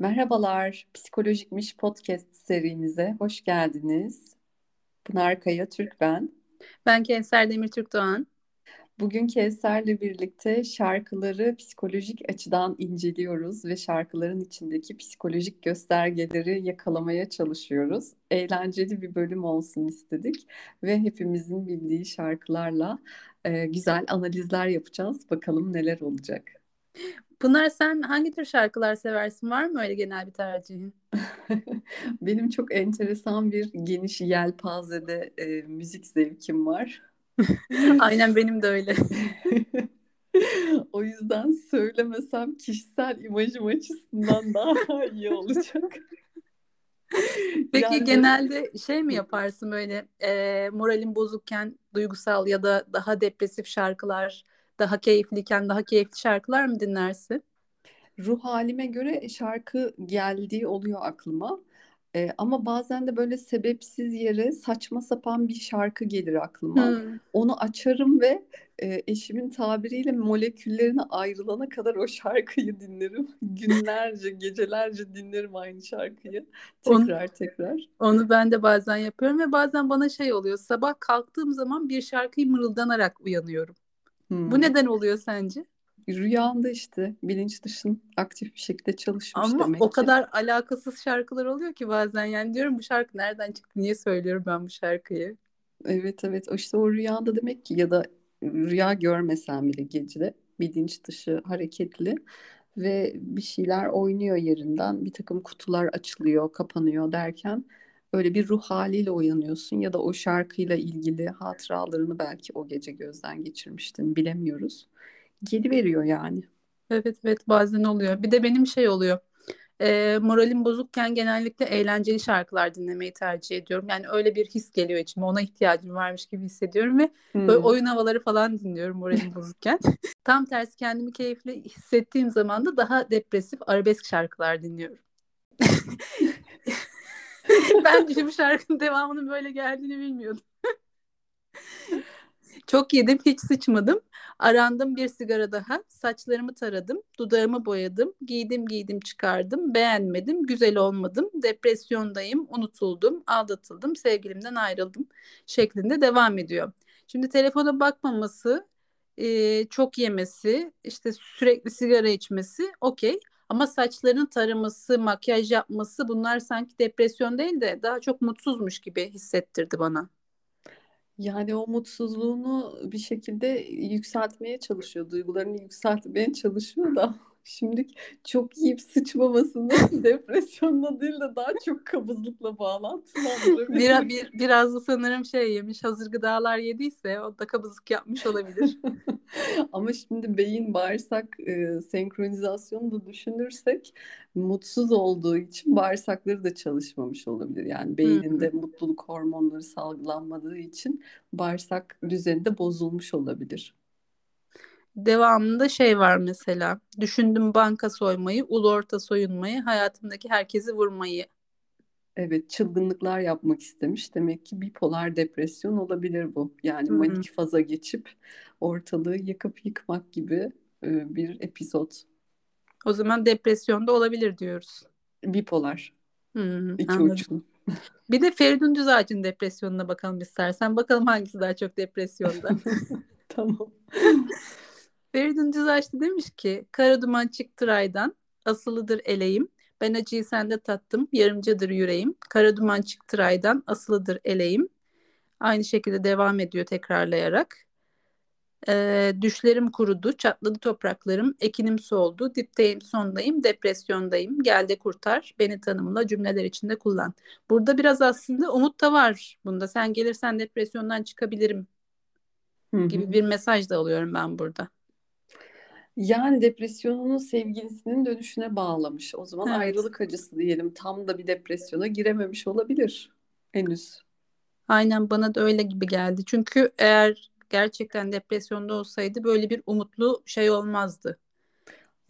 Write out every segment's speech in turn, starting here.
Merhabalar, Psikolojikmiş Podcast serimize hoş geldiniz. Pınar Kaya Türk ben. Ben Kevser Demir Türk Doğan. Bugün Kevser'le birlikte şarkıları psikolojik açıdan inceliyoruz ve şarkıların içindeki psikolojik göstergeleri yakalamaya çalışıyoruz. Eğlenceli bir bölüm olsun istedik ve hepimizin bildiği şarkılarla e, güzel analizler yapacağız. Bakalım neler olacak. Pınar sen hangi tür şarkılar seversin? Var mı öyle genel bir tercihin? Benim çok enteresan bir geniş yelpazede e, müzik zevkim var. Aynen benim de öyle. o yüzden söylemesem kişisel imajım açısından daha iyi olacak. Peki yani... genelde şey mi yaparsın böyle e, moralin bozukken duygusal ya da daha depresif şarkılar daha keyifliyken daha keyifli şarkılar mı dinlersin? Ruh halime göre şarkı geldiği oluyor aklıma. Ee, ama bazen de böyle sebepsiz yere saçma sapan bir şarkı gelir aklıma. Hmm. Onu açarım ve e, eşimin tabiriyle moleküllerine ayrılana kadar o şarkıyı dinlerim. Günlerce, gecelerce dinlerim aynı şarkıyı. Tekrar onu, tekrar. Onu ben de bazen yapıyorum ve bazen bana şey oluyor. Sabah kalktığım zaman bir şarkıyı mırıldanarak uyanıyorum. Hmm. Bu neden oluyor sence? Rüyanda işte bilinç dışın aktif bir şekilde çalışmış Ama demek o ki. kadar alakasız şarkılar oluyor ki bazen yani diyorum bu şarkı nereden çıktı niye söylüyorum ben bu şarkıyı? Evet evet işte o rüyanda demek ki ya da rüya görmesen bile gecede bilinç dışı hareketli ve bir şeyler oynuyor yerinden bir takım kutular açılıyor kapanıyor derken öyle bir ruh haliyle uyanıyorsun ya da o şarkıyla ilgili hatıralarını belki o gece gözden geçirmiştin bilemiyoruz. Geri veriyor yani. Evet evet bazen oluyor. Bir de benim şey oluyor. E, moralim bozukken genellikle eğlenceli şarkılar dinlemeyi tercih ediyorum. Yani öyle bir his geliyor içime. Ona ihtiyacım varmış gibi hissediyorum ve hmm. böyle oyun havaları falan dinliyorum moralim bozukken. Tam tersi kendimi keyifli hissettiğim zaman da daha depresif arabesk şarkılar dinliyorum. ben de bu şarkının devamının böyle geldiğini bilmiyordum. Çok yedim, hiç sıçmadım. Arandım bir sigara daha. Saçlarımı taradım, dudağımı boyadım. Giydim giydim çıkardım. Beğenmedim, güzel olmadım. Depresyondayım, unutuldum, aldatıldım, sevgilimden ayrıldım şeklinde devam ediyor. Şimdi telefona bakmaması, çok yemesi, işte sürekli sigara içmesi okey. Ama saçlarının taraması, makyaj yapması bunlar sanki depresyon değil de daha çok mutsuzmuş gibi hissettirdi bana. Yani o mutsuzluğunu bir şekilde yükseltmeye çalışıyor, duygularını yükseltmeye çalışıyor da Şimdi çok yiyip sıçmamasını depresyonla değil de daha çok kabızlıkla bağlantılandırabilir. Bir, bir, biraz da sanırım şey yemiş hazır gıdalar yediyse o da kabızlık yapmış olabilir. Ama şimdi beyin bağırsak e, senkronizasyonu da düşünürsek mutsuz olduğu için bağırsakları da çalışmamış olabilir. Yani beyninde mutluluk hormonları salgılanmadığı için bağırsak düzeni de bozulmuş olabilir devamında şey var mesela. Düşündüm banka soymayı, ulu orta soyunmayı, hayatımdaki herkesi vurmayı. Evet, çılgınlıklar yapmak istemiş. Demek ki bipolar depresyon olabilir bu. Yani Hı-hı. manik faza geçip ortalığı yakıp yıkmak gibi e, bir episod. O zaman depresyonda olabilir diyoruz. Bipolar. Hı-hı, İki anladım. uçlu. Bir de Feridun Düzağaç'ın depresyonuna bakalım istersen. Bakalım hangisi daha çok depresyonda. tamam. Feridun Düzaçlı demiş ki kara duman çıktı raydan asılıdır eleğim. Ben acıyı sende tattım yarımcadır yüreğim. Kara duman çıktı raydan asılıdır eleğim. Aynı şekilde devam ediyor tekrarlayarak. Ee, düşlerim kurudu, çatladı topraklarım, ekinim soldu, dipteyim, sondayım, depresyondayım, gel de kurtar, beni tanımla, cümleler içinde kullan. Burada biraz aslında umut da var bunda. Sen gelirsen depresyondan çıkabilirim gibi bir mesaj da alıyorum ben burada. Yani depresyonunu sevgilisinin dönüşüne bağlamış. O zaman evet. ayrılık acısı diyelim. Tam da bir depresyona girememiş olabilir henüz. Aynen bana da öyle gibi geldi. Çünkü eğer gerçekten depresyonda olsaydı böyle bir umutlu şey olmazdı.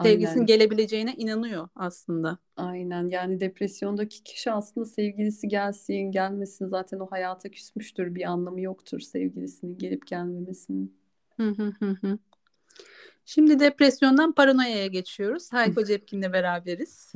Sevgisinin Aynen. gelebileceğine inanıyor aslında. Aynen yani depresyondaki kişi aslında sevgilisi gelsin gelmesin zaten o hayata küsmüştür bir anlamı yoktur sevgilisinin gelip gelmemesinin. Hı hı hı hı. Şimdi depresyondan paranoyaya geçiyoruz. Hayko Cepkin'le beraberiz.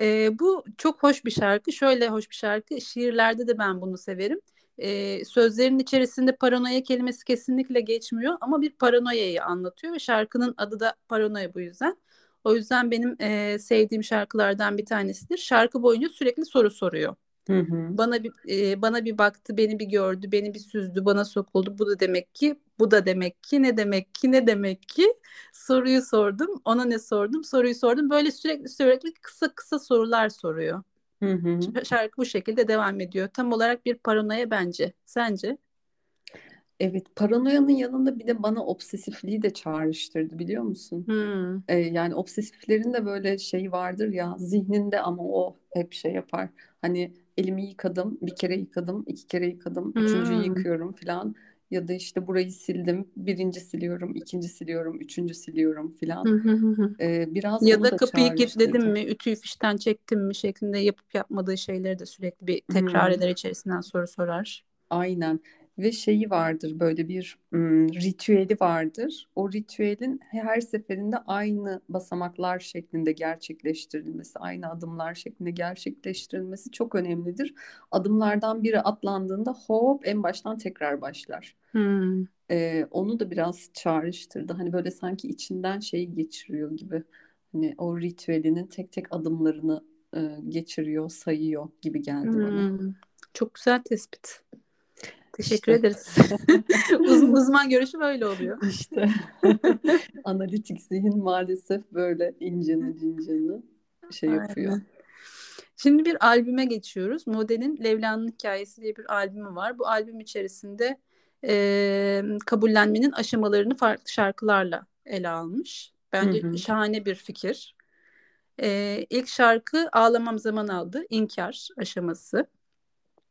E, bu çok hoş bir şarkı. Şöyle hoş bir şarkı. Şiirlerde de ben bunu severim. E, sözlerin içerisinde paranoya kelimesi kesinlikle geçmiyor ama bir paranoyayı anlatıyor ve şarkının adı da paranoya bu yüzden. O yüzden benim e, sevdiğim şarkılardan bir tanesidir. Şarkı boyunca sürekli soru soruyor. Hı hı. Bana bir e, bana bir baktı, beni bir gördü, beni bir süzdü, bana sokuldu. Bu da demek ki, bu da demek ki, ne demek ki, ne demek ki? Soruyu sordum, ona ne sordum, soruyu sordum. Böyle sürekli sürekli kısa kısa sorular soruyor. Hı hı. Şarkı bu şekilde devam ediyor. Tam olarak bir paranoya bence. Sence? Evet, paranoyanın yanında bir de bana obsesifliği de çağrıştırdı biliyor musun? Hmm. Ee, yani obsesiflerin de böyle şey vardır ya zihninde ama o hep şey yapar. Hani elimi yıkadım, bir kere yıkadım, iki kere yıkadım, üçüncüyü Hmm. yıkıyorum falan. Ya da işte burayı sildim, birinci siliyorum, ikinci siliyorum, üçüncü siliyorum falan. Ee, biraz Ya da da kapıyı kilitledim mi, ütüyü fişten çektim mi şeklinde yapıp yapmadığı şeyleri de sürekli bir tekrar Hmm. eder içerisinden soru sorar. Aynen ve şeyi vardır böyle bir ım, ritüeli vardır. O ritüelin her seferinde aynı basamaklar şeklinde gerçekleştirilmesi, aynı adımlar şeklinde gerçekleştirilmesi çok önemlidir. Adımlardan biri atlandığında hop en baştan tekrar başlar. Hmm. Ee, onu da biraz çağrıştırdı. Hani böyle sanki içinden şeyi geçiriyor gibi. Hani o ritüelinin tek tek adımlarını e, geçiriyor, sayıyor gibi geldi bana. Hmm. Çok güzel tespit. Teşekkür İşte. ederiz. Uz- uzman görüşü böyle oluyor. İşte analitik zihin maalesef böyle incini cincini şey yapıyor. Aynen. Şimdi bir albüme geçiyoruz. Model'in Levla'nın Hikayesi diye bir albümü var. Bu albüm içerisinde e, kabullenmenin aşamalarını farklı şarkılarla ele almış. Bence Hı hı. şahane bir fikir. E, ilk şarkı Ağlamam Zaman Aldı. İnkar aşaması.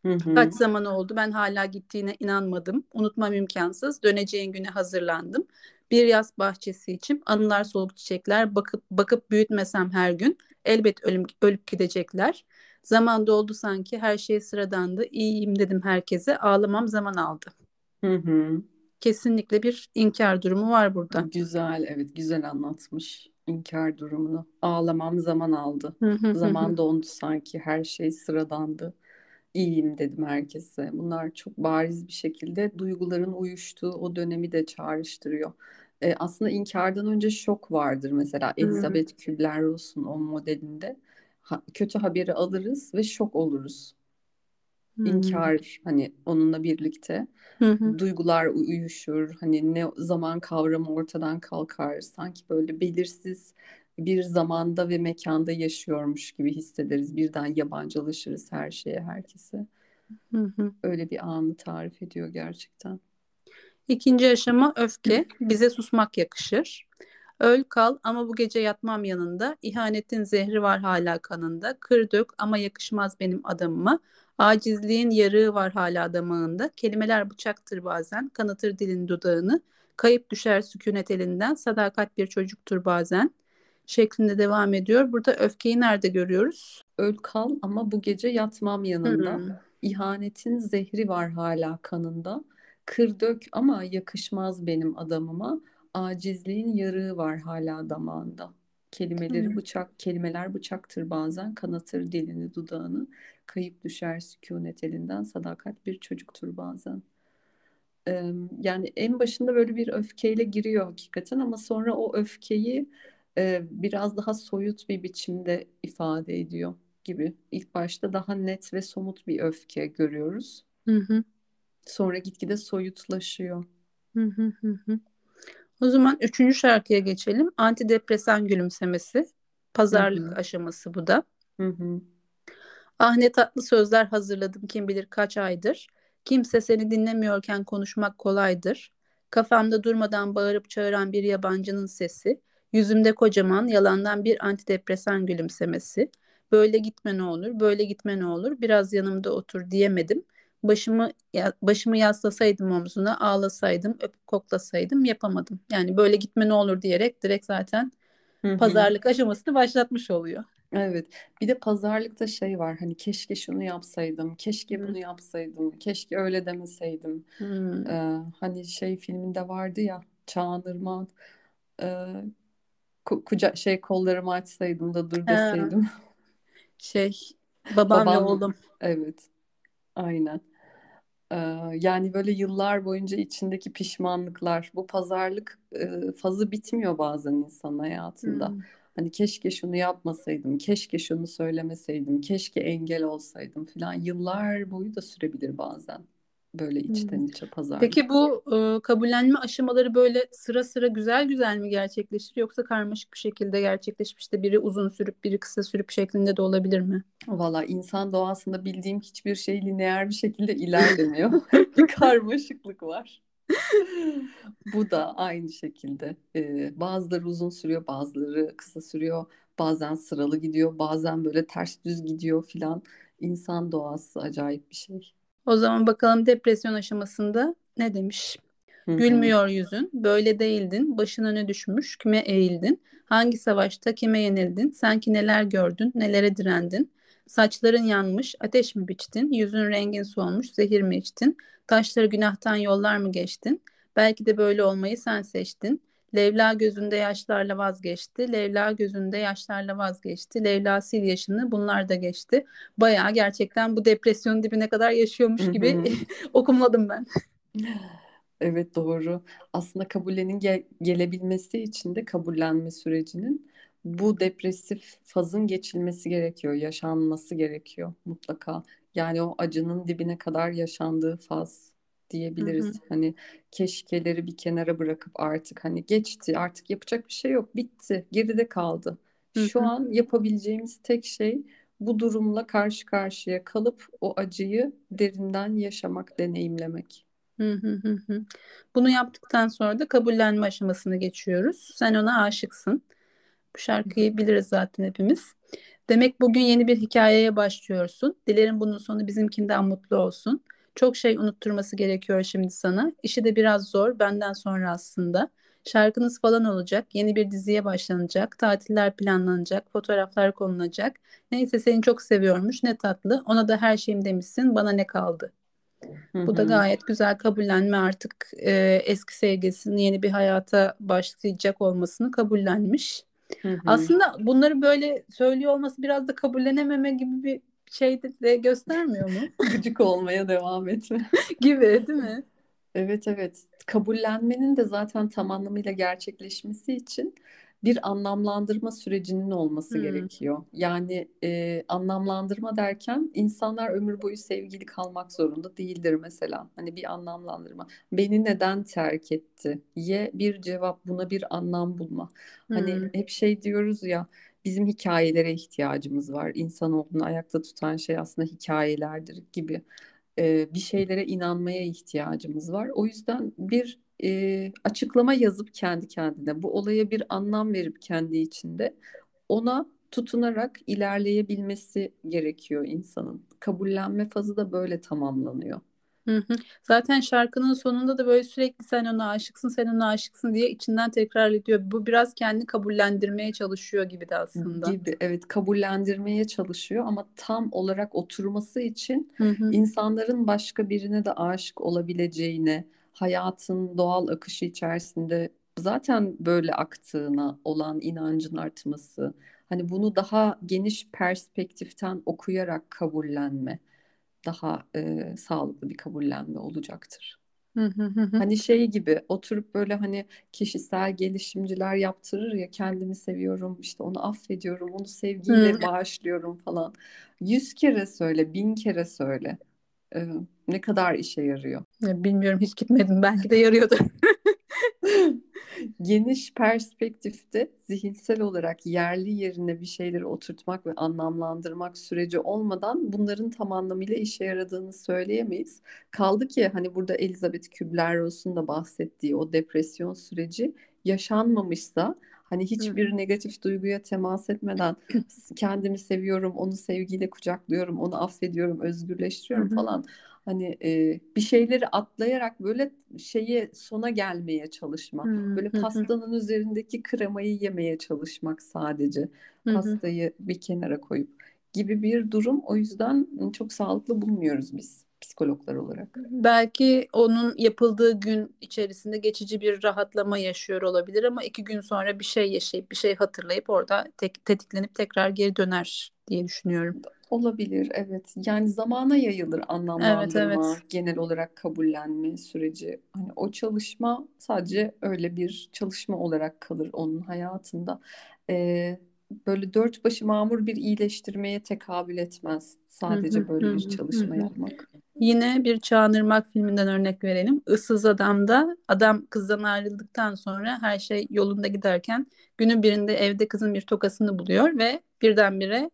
Hı hı. Kaç zaman oldu ben hala gittiğine inanmadım. Unutmam imkansız. Döneceğin güne hazırlandım. Bir yaz bahçesi için anılar soluk çiçekler bakıp bakıp büyütmesem her gün elbet ölüm, ölüp gidecekler. Zaman doldu sanki her şey sıradandı. İyiyim dedim herkese ağlamam zaman aldı. Hı hı. Kesinlikle bir inkar durumu var burada. Güzel, evet güzel anlatmış inkar durumunu. Ağlamam zaman aldı. Hı hı hı hı. Zaman dondu sanki her şey sıradandı. İyiyim dedim herkese. Bunlar çok bariz bir şekilde duyguların uyuştuğu o dönemi de çağrıştırıyor. Ee, aslında inkardan önce şok vardır mesela. Elizabeth Kübler-Ross'un o modelinde. Ha- kötü haberi alırız ve şok oluruz. Hı. İnkar hani onunla birlikte Hı hı. duygular uyuşur. Hani ne zaman kavramı ortadan kalkar. Sanki böyle belirsiz bir zamanda ve mekanda yaşıyormuş gibi hissederiz. Birden yabancılaşırız her şeye, herkese. Hı hı. Öyle bir anı tarif ediyor gerçekten. İkinci aşama öfke. Bize susmak yakışır. Öl kal ama bu gece yatmam yanında. İhanetin zehri var hala kanında. Kır dök ama yakışmaz benim adamıma. Acizliğin yarığı var hala damağında. Kelimeler bıçaktır bazen. Kanatır dilin dudağını. Kayıp düşer sükunet elinden. Sadakat bir çocuktur bazen. Şeklinde devam ediyor. Burada öfkeyi nerede görüyoruz? Öl kal ama bu gece yatmam yanında. Hmm. İhanetin zehri var hala kanında. Kır dök ama yakışmaz benim adamıma. Acizliğin yarığı var hala damağında. Kelimeleri Hmm. bıçak, kelimeler bıçaktır bazen, kanatır dilini dudağını. Kayıp düşer sükunet elinden, sadakat bir çocuktur bazen. Yani en başında böyle bir öfkeyle giriyor hakikaten ama sonra o öfkeyi e, biraz daha soyut bir biçimde ifade ediyor gibi. İlk başta daha net ve somut bir öfke görüyoruz. Hı hı. Sonra gitgide soyutlaşıyor. Hı hı hı hı. O zaman üçüncü şarkıya geçelim. Antidepresan gülümsemesi. Hı Pazarlık hı, aşaması bu da. hı hı, Ah ne tatlı sözler hazırladım kim bilir kaç aydır. Kimse seni dinlemiyorken konuşmak kolaydır. Kafamda durmadan bağırıp çağıran bir yabancının sesi. Yüzümde kocaman yalandan bir antidepresan gülümsemesi. Böyle gitme ne olur, böyle gitme ne olur. Biraz yanımda otur diyemedim. Başımı başımı yaslasaydım omzuna, ağlasaydım, öpüp koklasaydım yapamadım. Yani böyle gitme ne olur diyerek direkt zaten pazarlık aşamasını başlatmış oluyor. Evet. Bir de pazarlıkta şey var. Hani keşke şunu yapsaydım, keşke bunu yapsaydım, keşke öyle demeseydim. Hmm. Ee, hani şey filminde vardı ya Çağan Irmak'ın e, ku- kuca şey kollarımı açsaydım da dur Ha. deseydim. Şey babam Babam oğlum. evet aynen. Ee, yani böyle yıllar boyunca içindeki pişmanlıklar, bu pazarlık e, fazı bitmiyor bazen insanın hayatında. Hmm. Hani keşke şunu yapmasaydım, keşke şunu söylemeseydim, keşke engel olsaydım falan. Yıllar boyu da sürebilir bazen böyle içten Hmm. içe pazarlık. Peki bu e, kabullenme aşamaları böyle sıra sıra güzel güzel mi gerçekleşir yoksa karmaşık bir şekilde gerçekleşip işte biri uzun sürüp biri kısa sürüp şeklinde de olabilir mi? Valla insan doğasında bildiğim hiçbir şey lineer bir şekilde ilerlemiyor. Bir karmaşıklık var. Bu da aynı şekilde. Ee, bazıları uzun sürüyor, bazıları kısa sürüyor. Bazen sıralı gidiyor, bazen böyle ters düz gidiyor filan. İnsan doğası acayip bir şey. O zaman bakalım depresyon aşamasında ne demiş? Hı hı. Gülmüyor yüzün, böyle değildin, başın öne düşmüş, kime eğildin? Hangi savaşta kime yenildin? Sanki neler gördün, nelere direndin? Saçların yanmış, ateş mi biçtin? Yüzün rengin solmuş, zehir mi içtin? Taşları günahtan yollar mı geçtin? Belki de böyle olmayı sen seçtin. Leyla gözünde yaşlarla vazgeçti. Leyla gözünde yaşlarla vazgeçti. Leyla sil yaşını bunlar da geçti. Bayağı gerçekten bu depresyonun dibine kadar yaşıyormuş gibi okumladım ben. Evet doğru. Aslında kabullenin gel- gelebilmesi için de kabullenme sürecinin bu depresif fazın geçilmesi gerekiyor, yaşanması gerekiyor mutlaka. Yani o acının dibine kadar yaşandığı faz Hı hı. diyebiliriz. Hani keşkeleri bir kenara bırakıp artık hani geçti, artık yapacak bir şey yok, bitti, geride kaldı. Hı Şu hı. an yapabileceğimiz tek şey bu durumla karşı karşıya kalıp o acıyı derinden yaşamak, deneyimlemek. Hı hı hı hı. Bunu yaptıktan sonra da kabullenme aşamasına geçiyoruz. Sen ona aşıksın. Bu şarkıyı biliriz zaten hepimiz. Demek bugün yeni bir hikayeye başlıyorsun. Dilerim bunun sonu bizimkinden mutlu olsun. Çok şey unutturması gerekiyor şimdi sana. İşi de biraz zor benden sonra aslında. Şarkınız falan olacak. Yeni bir diziye başlanacak. Tatiller planlanacak. Fotoğraflar konulacak. Neyse seni çok seviyormuş. Ne tatlı. Ona da her şeyim demişsin. Bana ne kaldı? Hı Bu da gayet güzel kabullenme artık e, eski sevgilisinin yeni bir hayata başlayacak olmasını kabullenmiş. Hı hı. Aslında bunları böyle söylüyor olması biraz da kabullenememe gibi bir şey de, de göstermiyor mu? Gıcık olmaya devam etme. Gibi değil mi? Evet evet. Kabullenmenin de zaten tam anlamıyla gerçekleşmesi için bir anlamlandırma sürecinin olması Hmm. gerekiyor. Yani e, anlamlandırma derken insanlar ömür boyu sevgili kalmak zorunda değildir mesela. Hani bir anlamlandırma. Beni neden terk etti? Ye bir cevap buna bir anlam bulma. Hani Hmm. hep şey diyoruz ya bizim hikayelere ihtiyacımız var. İnsanoğlunu ayakta tutan şey aslında hikayelerdir gibi e, bir şeylere inanmaya ihtiyacımız var. O yüzden bir e, açıklama yazıp kendi kendine bu olaya bir anlam verip kendi içinde ona tutunarak ilerleyebilmesi gerekiyor insanın. Kabullenme fazı da böyle tamamlanıyor. Hı hı. Zaten şarkının sonunda da böyle sürekli sen ona aşıksın, sen ona aşıksın diye içinden tekrar ediyor. Bu biraz kendini kabullendirmeye çalışıyor gibi de aslında. Gibi evet kabullendirmeye çalışıyor ama tam olarak oturması için Hı hı. insanların başka birine de aşık olabileceğine, hayatın doğal akışı içerisinde zaten böyle aktığına olan inancın artması, hani bunu daha geniş perspektiften okuyarak kabullenme daha e, sağlıklı bir kabullenme olacaktır. Hani şey gibi oturup böyle hani kişisel gelişimciler yaptırır ya kendimi seviyorum işte onu affediyorum onu sevgiyle bağışlıyorum falan. Yüz kere söyle bin kere söyle Ee, ne kadar işe yarıyor. Ya Bilmiyorum hiç gitmedim. Belki de yarıyordur. Geniş perspektifte zihinsel olarak yerli yerine bir şeyleri oturtmak ve anlamlandırmak süreci olmadan bunların tam anlamıyla işe yaradığını söyleyemeyiz. Kaldı ki hani burada Elizabeth Kübler-Ross'un da bahsettiği o depresyon süreci yaşanmamışsa hani hı. hiçbir negatif duyguya temas etmeden kendimi seviyorum, onu sevgiyle kucaklıyorum, onu affediyorum, özgürleştiriyorum hı. falan. Hani e, bir şeyleri atlayarak böyle şeye sona gelmeye çalışma. Böyle pastanın üzerindeki kremayı yemeye çalışmak sadece. Pastayı bir kenara koyup gibi bir durum. O yüzden çok sağlıklı bulmuyoruz biz psikologlar olarak. Belki onun yapıldığı gün içerisinde geçici bir rahatlama yaşıyor olabilir ama iki gün sonra bir şey yaşayıp bir şey hatırlayıp orada tek, tetiklenip tekrar geri döner diye düşünüyorum. Olabilir, evet. Yani zamana yayılır anlamlandırma, evet, evet. genel olarak kabullenme süreci. Hani o çalışma sadece öyle bir çalışma olarak kalır onun hayatında. Ee, böyle dört başı mamur bir iyileştirmeye tekabül etmez. Sadece böyle bir çalışma yapmak. Yine bir Çağınırmak filminden örnek verelim. Issız Adam'da adam kızdan ayrıldıktan sonra her şey yolunda giderken günün birinde evde kızın bir tokasını buluyor ve birdenbire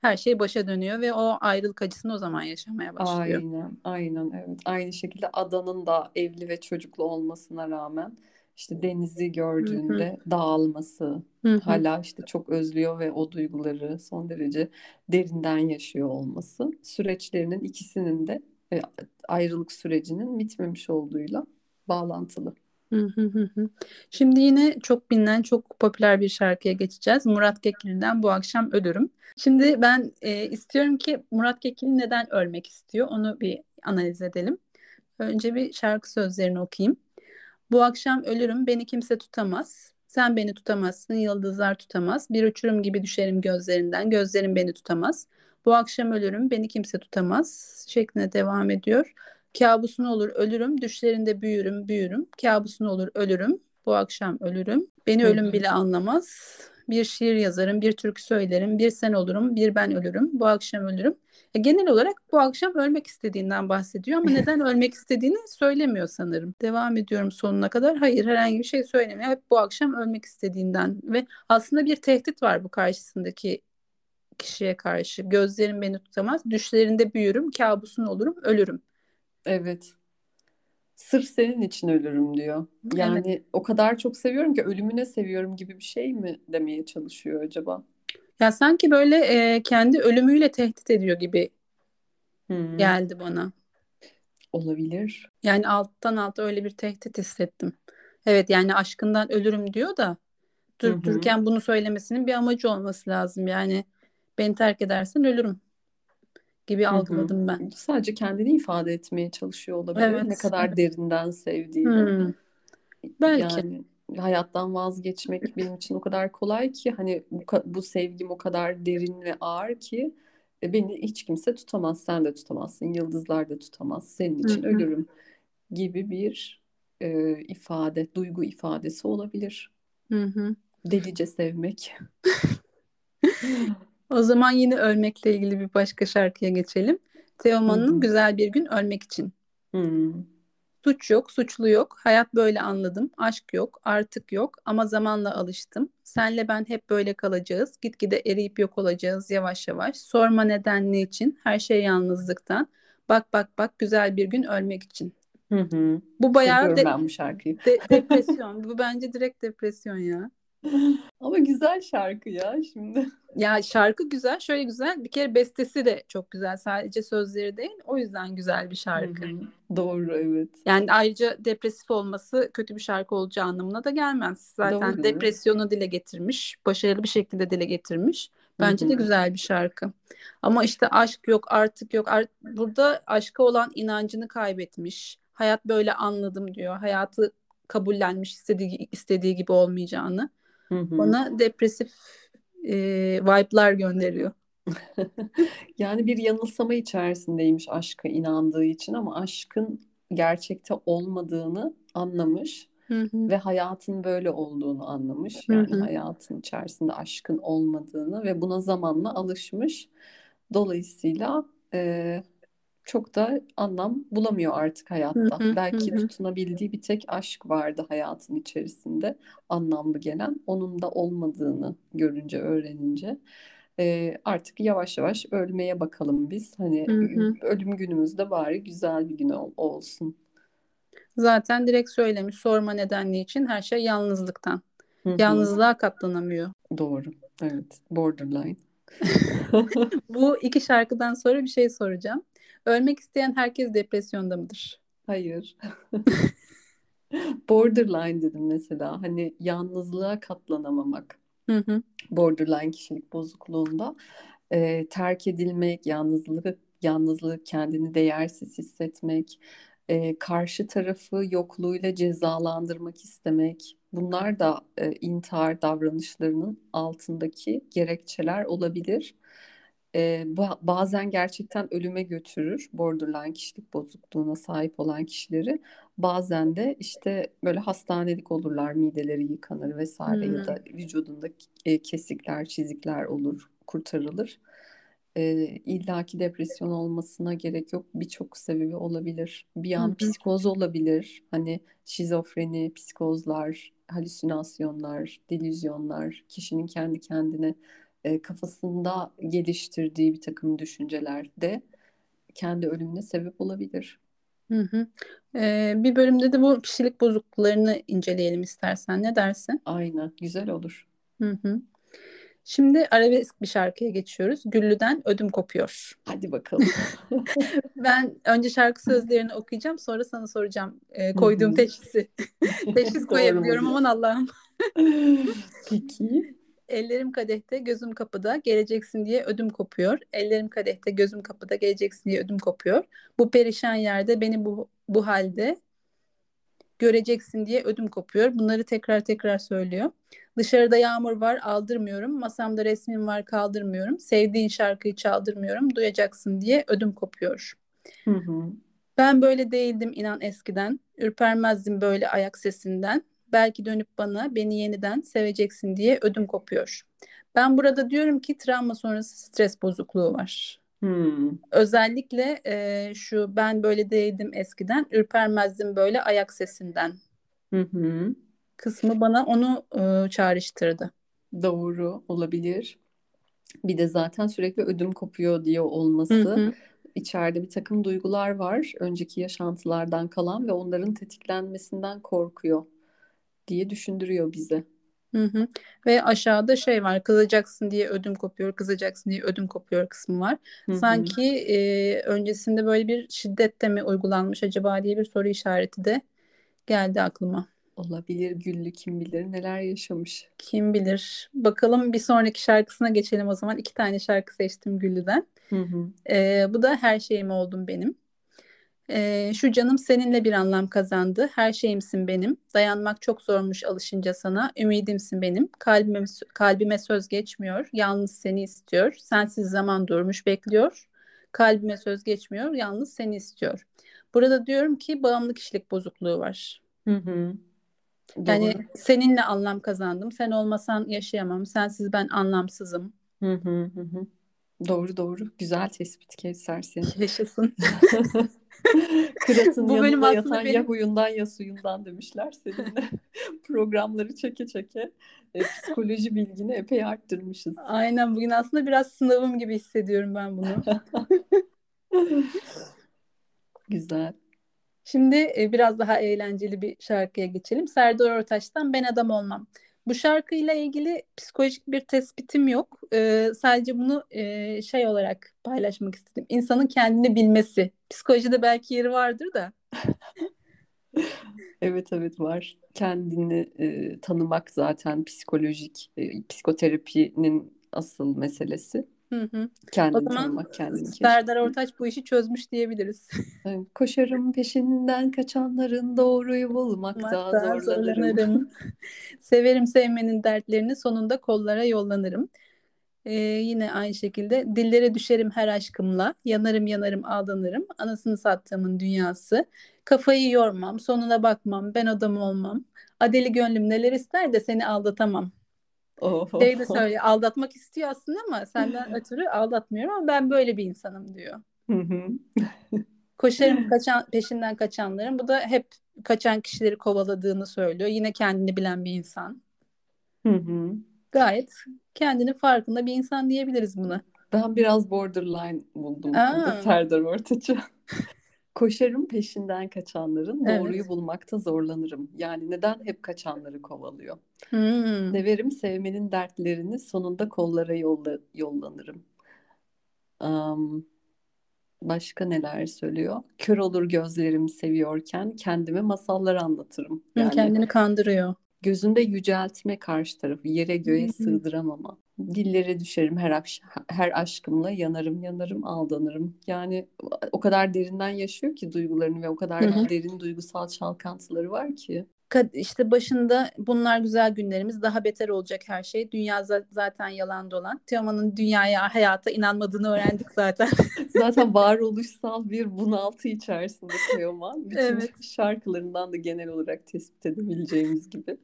her şey başa dönüyor ve o ayrılık acısını o zaman yaşamaya başlıyor. Aynen, aynen evet. Aynı şekilde Adan'ın da evli ve çocuklu olmasına rağmen işte denizi gördüğünde Hı-hı. dağılması, Hı-hı. hala işte çok özlüyor ve o duyguları son derece derinden yaşıyor olması süreçlerinin ikisinin de e, ayrılık sürecinin bitmemiş olduğuyla bağlantılı. Şimdi yine çok bilinen, çok popüler bir şarkıya geçeceğiz. Murat Kekilli'den Bu Akşam Ölürüm. Şimdi ben e, istiyorum ki Murat Kekilli neden ölmek istiyor onu bir analiz edelim. Önce bir şarkı sözlerini okuyayım. Bu akşam ölürüm, beni kimse tutamaz. Sen beni tutamazsın, yıldızlar tutamaz. Bir uçurum gibi düşerim gözlerinden, gözlerim beni tutamaz. Bu akşam ölürüm, beni kimse tutamaz şeklinde devam ediyor. Kabusun olur ölürüm, düşlerinde büyürüm, büyürüm. Kabusun olur ölürüm, bu akşam ölürüm. Beni ölüm bile anlamaz. Bir şiir yazarım, bir türkü söylerim, bir sen olurum, bir ben ölürüm, bu akşam ölürüm. E, genel olarak bu akşam ölmek istediğinden bahsediyor ama neden ölmek istediğini söylemiyor sanırım. Devam ediyorum sonuna kadar. Hayır herhangi bir şey söylemiyor. Hep bu akşam ölmek istediğinden ve aslında bir tehdit var bu karşısındaki kişiye karşı. Gözlerim beni tutamaz, düşlerinde büyürüm, kabusun olurum, ölürüm. Evet. Sırf senin için ölürüm diyor. Yani evet. o kadar çok seviyorum ki ölümüne seviyorum gibi bir şey mi demeye çalışıyor acaba? Ya sanki böyle e, kendi ölümüyle tehdit ediyor gibi hmm. geldi bana. Olabilir. Yani alttan alta öyle bir tehdit hissettim. Evet yani aşkından ölürüm diyor da durup dururken bunu söylemesinin bir amacı olması lazım. Yani beni terk edersen ölürüm gibi algıladım ben. Sadece kendini ifade etmeye çalışıyor olabilir. Evet. Ne kadar derinden sevdiğini. Hmm. Belki. Yani hayattan vazgeçmek benim için o kadar kolay ki hani bu, bu sevgim o kadar derin ve ağır ki e, beni hiç kimse tutamaz. Sen de tutamazsın. Yıldızlar da tutamaz. Senin için Hı-hı. ölürüm gibi bir e, ifade, duygu ifadesi olabilir. Hı-hı. Delice sevmek. o zaman yine ölmekle ilgili bir başka şarkıya geçelim. Teoman'ın Güzel Bir Gün Ölmek için. Hı-hı. Suç yok, suçlu yok. Hayat böyle anladım. Aşk yok, artık yok ama zamanla alıştım. Senle ben hep böyle kalacağız. Gitgide eriyip yok olacağız yavaş yavaş. Sorma neden ne için. Her şey yalnızlıktan. Bak bak bak güzel bir gün ölmek için. Hı hı. Bu bayağı de- bu. De- depresyon. bu bence direkt depresyon ya. Ama güzel şarkı ya şimdi. Ya şarkı güzel. Şöyle güzel. Bir kere bestesi de çok güzel. Sadece sözleri değil. O yüzden güzel bir şarkı. Hı-hı. Doğru evet. Yani ayrıca depresif olması kötü bir şarkı olacağı anlamına da gelmez. Zaten Doğru. depresyonu dile getirmiş. Başarılı bir şekilde dile getirmiş. Bence Hı-hı. de güzel bir şarkı. Ama işte aşk yok artık yok. Art- Burada aşka olan inancını kaybetmiş. Hayat böyle anladım diyor. Hayatı kabullenmiş istediği, istediği gibi olmayacağını. Hı hı. Bana depresif e, vibe'lar gönderiyor. yani bir yanılsama içerisindeymiş aşka inandığı için ama aşkın gerçekte olmadığını anlamış hı hı. ve hayatın böyle olduğunu anlamış. Yani hı hı. hayatın içerisinde aşkın olmadığını ve buna zamanla alışmış. Dolayısıyla e, çok da anlam bulamıyor artık hayatta. Hı hı, Belki hı. tutunabildiği bir tek aşk vardı hayatın içerisinde anlamlı gelen. Onun da olmadığını görünce, öğrenince e, artık yavaş yavaş ölmeye bakalım biz. Hani hı hı. ölüm günümüzde bari güzel bir gün ol, olsun. Zaten direkt söylemiş sorma nedenli için her şey yalnızlıktan. Hı hı. Yalnızlığa katlanamıyor. Doğru. Evet. Borderline. Bu iki şarkıdan sonra bir şey soracağım. Ölmek isteyen herkes depresyonda mıdır? Hayır. Borderline dedim mesela. Hani yalnızlığa katlanamamak. Hı hı. Borderline kişilik bozukluğunda e, terk edilmek, yalnızlığı yalnızlık, kendini değersiz hissetmek, e, karşı tarafı yokluğuyla cezalandırmak istemek, bunlar da e, intihar davranışlarının altındaki gerekçeler olabilir. E, bazen gerçekten ölüme götürür borderline kişilik bozukluğuna sahip olan kişileri. Bazen de işte böyle hastanelik olurlar, mideleri yıkanır vesaire hmm. ya da vücudunda e, kesikler, çizikler olur, kurtarılır e, illaki depresyon olmasına gerek yok. Birçok sebebi olabilir. Bir an Hı-hı. psikoz olabilir. Hani şizofreni, psikozlar, halüsinasyonlar, delüzyonlar, kişinin kendi kendine e, kafasında geliştirdiği bir takım düşünceler de kendi ölümüne sebep olabilir. Hı hı. Ee, bir bölümde de bu kişilik bozukluklarını inceleyelim istersen. Ne dersin? Aynen, güzel olur. Hı hı. Şimdi arabesk bir şarkıya geçiyoruz. Güllü'den Ödüm Kopuyor. Hadi bakalım. ben önce şarkı sözlerini okuyacağım sonra sana soracağım e, koyduğum teşhisi. Teşhis koyabiliyorum aman Allah'ım. Peki. Ellerim kadehte, gözüm kapıda, geleceksin diye ödüm kopuyor. Ellerim kadehte, gözüm kapıda, geleceksin diye ödüm kopuyor. Bu perişan yerde beni bu, bu halde göreceksin diye ödüm kopuyor. Bunları tekrar tekrar söylüyor. Dışarıda yağmur var aldırmıyorum. Masamda resmin var kaldırmıyorum. Sevdiğin şarkıyı çaldırmıyorum. Duyacaksın diye ödüm kopuyor. Hı hı. Ben böyle değildim inan eskiden. Ürpermezdim böyle ayak sesinden. Belki dönüp bana beni yeniden seveceksin diye ödüm kopuyor. Ben burada diyorum ki travma sonrası stres bozukluğu var. Hmm. Özellikle e, şu ben böyle değildim eskiden, ürpermezdim böyle ayak sesinden. Hı hı. Kısmı bana onu e, çağrıştırdı. Doğru olabilir. Bir de zaten sürekli ödüm kopuyor diye olması. Hı hı. İçeride bir takım duygular var. Önceki yaşantılardan kalan ve onların tetiklenmesinden korkuyor diye düşündürüyor bize. Hı hı. Ve aşağıda şey var kızacaksın diye ödüm kopuyor, kızacaksın diye ödüm kopuyor kısmı var. Hı hı. Sanki e, öncesinde böyle bir şiddet de mi uygulanmış acaba diye bir soru işareti de geldi aklıma. Olabilir Güllü kim bilir neler yaşamış. Kim bilir. Bakalım bir sonraki şarkısına geçelim o zaman. İki tane şarkı seçtim Güllü'den. Hı hı. E, bu da Her Şeyim Oldum Benim. Ee, şu canım seninle bir anlam kazandı. Her şeyimsin benim. Dayanmak çok zormuş alışınca sana. Ümidimsin benim. Kalbime, kalbime söz geçmiyor. Yalnız seni istiyor. Sensiz zaman durmuş bekliyor. Kalbime söz geçmiyor. Yalnız seni istiyor. Burada diyorum ki bağımlı kişilik bozukluğu var. Hı hı. Yani seninle anlam kazandım. Sen olmasan yaşayamam. Sensiz ben anlamsızım. Hı hı hı. Doğru doğru. Güzel tespit Kevser senin. Yaşasın. Kırat'ın Bu yanında bölüm yatan benim... ya huyundan ya suyundan demişler seninle. Programları çeke çeke e, psikoloji bilgini epey arttırmışız. Aynen bugün aslında biraz sınavım gibi hissediyorum ben bunu. Güzel. Şimdi e, biraz daha eğlenceli bir şarkıya geçelim. Serdar Ortaç'tan Ben Adam Olmam. Bu şarkıyla ilgili psikolojik bir tespitim yok. Ee, sadece bunu e, şey olarak paylaşmak istedim. İnsanın kendini bilmesi. Psikolojide belki yeri vardır da. evet evet var. Kendini e, tanımak zaten psikolojik, e, psikoterapinin asıl meselesi. Hı hı. Kendini o zaman tanımak, kendini Serdar Ortaç bu işi çözmüş diyebiliriz. Koşarım peşinden kaçanların doğruyu bulmakta zorlanırım. zorlanırım. Severim sevmenin dertlerini sonunda kollara yollanırım. Ee, yine aynı şekilde dillere düşerim her aşkımla, yanarım yanarım aldanırım, anasını sattığımın dünyası. Kafayı yormam, sonuna bakmam, ben adam olmam. Adeli gönlüm neler ister de seni aldatamam. Oh. Şey de söyle aldatmak istiyor aslında ama senden ötürü aldatmıyorum ama ben böyle bir insanım diyor. Koşarım kaçan, peşinden kaçanların. Bu da hep kaçan kişileri kovaladığını söylüyor. Yine kendini bilen bir insan. Gayet kendini farkında bir insan diyebiliriz buna. Ben biraz borderline buldum Aa. Serdar Ortaç'ı. Koşarım peşinden kaçanların evet. doğruyu bulmakta zorlanırım. Yani neden hep kaçanları kovalıyor? Hmm. Severim sevmenin dertlerini sonunda kollara yolla, yollanırım. Um, başka neler söylüyor? Kör olur gözlerim seviyorken kendime masallar anlatırım. Yani kendini kandırıyor. Gözünde yüceltme karşı tarafı, yere göğe sığdıramama. Dillere düşerim her, akş- her aşkımla, yanarım yanarım aldanırım. Yani o kadar derinden yaşıyor ki duygularını ve o kadar derin duygusal çalkantıları var ki. İşte başında bunlar güzel günlerimiz daha beter olacak her şey. Dünya za- zaten yalan dolan. Teoman'ın dünyaya, hayata inanmadığını öğrendik zaten. Zaten varoluşsal bir bunaltı içerisinde Teoman. Bütün Evet. şarkılarından da genel olarak tespit edebileceğimiz gibi.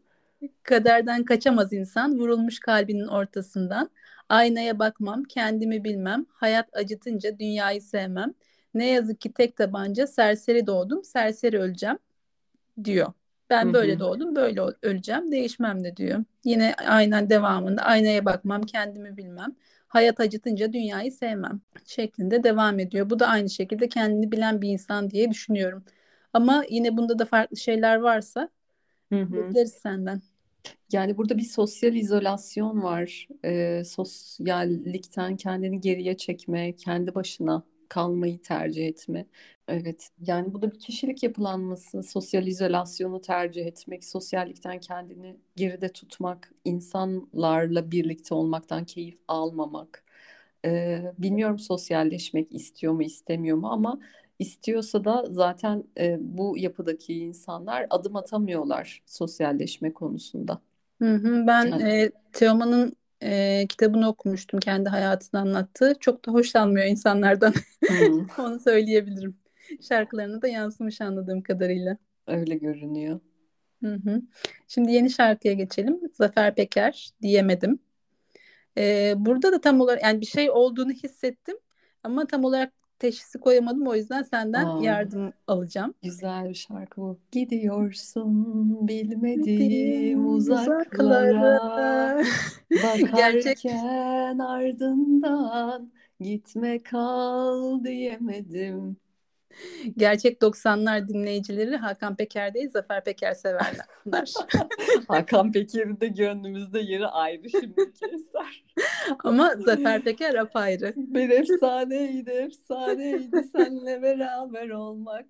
Kaderden kaçamaz insan, vurulmuş kalbinin ortasından. Aynaya bakmam, kendimi bilmem, hayat acıtınca dünyayı sevmem. Ne yazık ki tek tabanca serseri doğdum, serseri öleceğim diyor. Ben böyle doğdum, böyle öleceğim, değişmem de diyor. Yine aynen devamında aynaya bakmam, kendimi bilmem. Hayat acıtınca dünyayı sevmem şeklinde devam ediyor. Bu da aynı şekilde kendini bilen bir insan diye düşünüyorum. Ama yine bunda da farklı şeyler varsa bekleriz senden. Yani burada bir sosyal izolasyon var. Ee, sosyallikten kendini geriye çekme, kendi başına kalmayı tercih etme. Evet, yani bu da bir kişilik yapılanması, sosyal izolasyonu tercih etmek, sosyallikten kendini geride tutmak, insanlarla birlikte olmaktan keyif almamak. Ee, bilmiyorum sosyalleşmek istiyor mu, istemiyor mu ama istiyorsa da zaten e, bu yapıdaki insanlar adım atamıyorlar sosyalleşme konusunda. Hı hı, ben Yani e, Teoman'ın e, kitabını okumuştum. Kendi hayatını anlattığı. Çok da hoşlanmıyor insanlardan. hmm, Onu söyleyebilirim. Şarkılarına da yansımış anladığım kadarıyla. öyle görünüyor. Hı hı. Şimdi yeni şarkıya geçelim. Zafer Peker diyemedim. E, burada da tam olarak yani bir şey olduğunu hissettim ama tam olarak teşhisi koyamadım. O yüzden senden Aa, yardım alacağım. güzel bir şarkı bu. Gidiyorsun bilmediğim uzaklara uzaklara. Gerçek bakarken ardından gitme kal diyemedim. Gerçek 90'lar dinleyicileri Hakan Peker değil Zafer Peker severler. Hakan Peker'in de gönlümüzde yeri ayrı şimdiki eser. Ama Zafer Peker apayrı. Bir efsaneydi, efsaneydi seninle beraber olmak.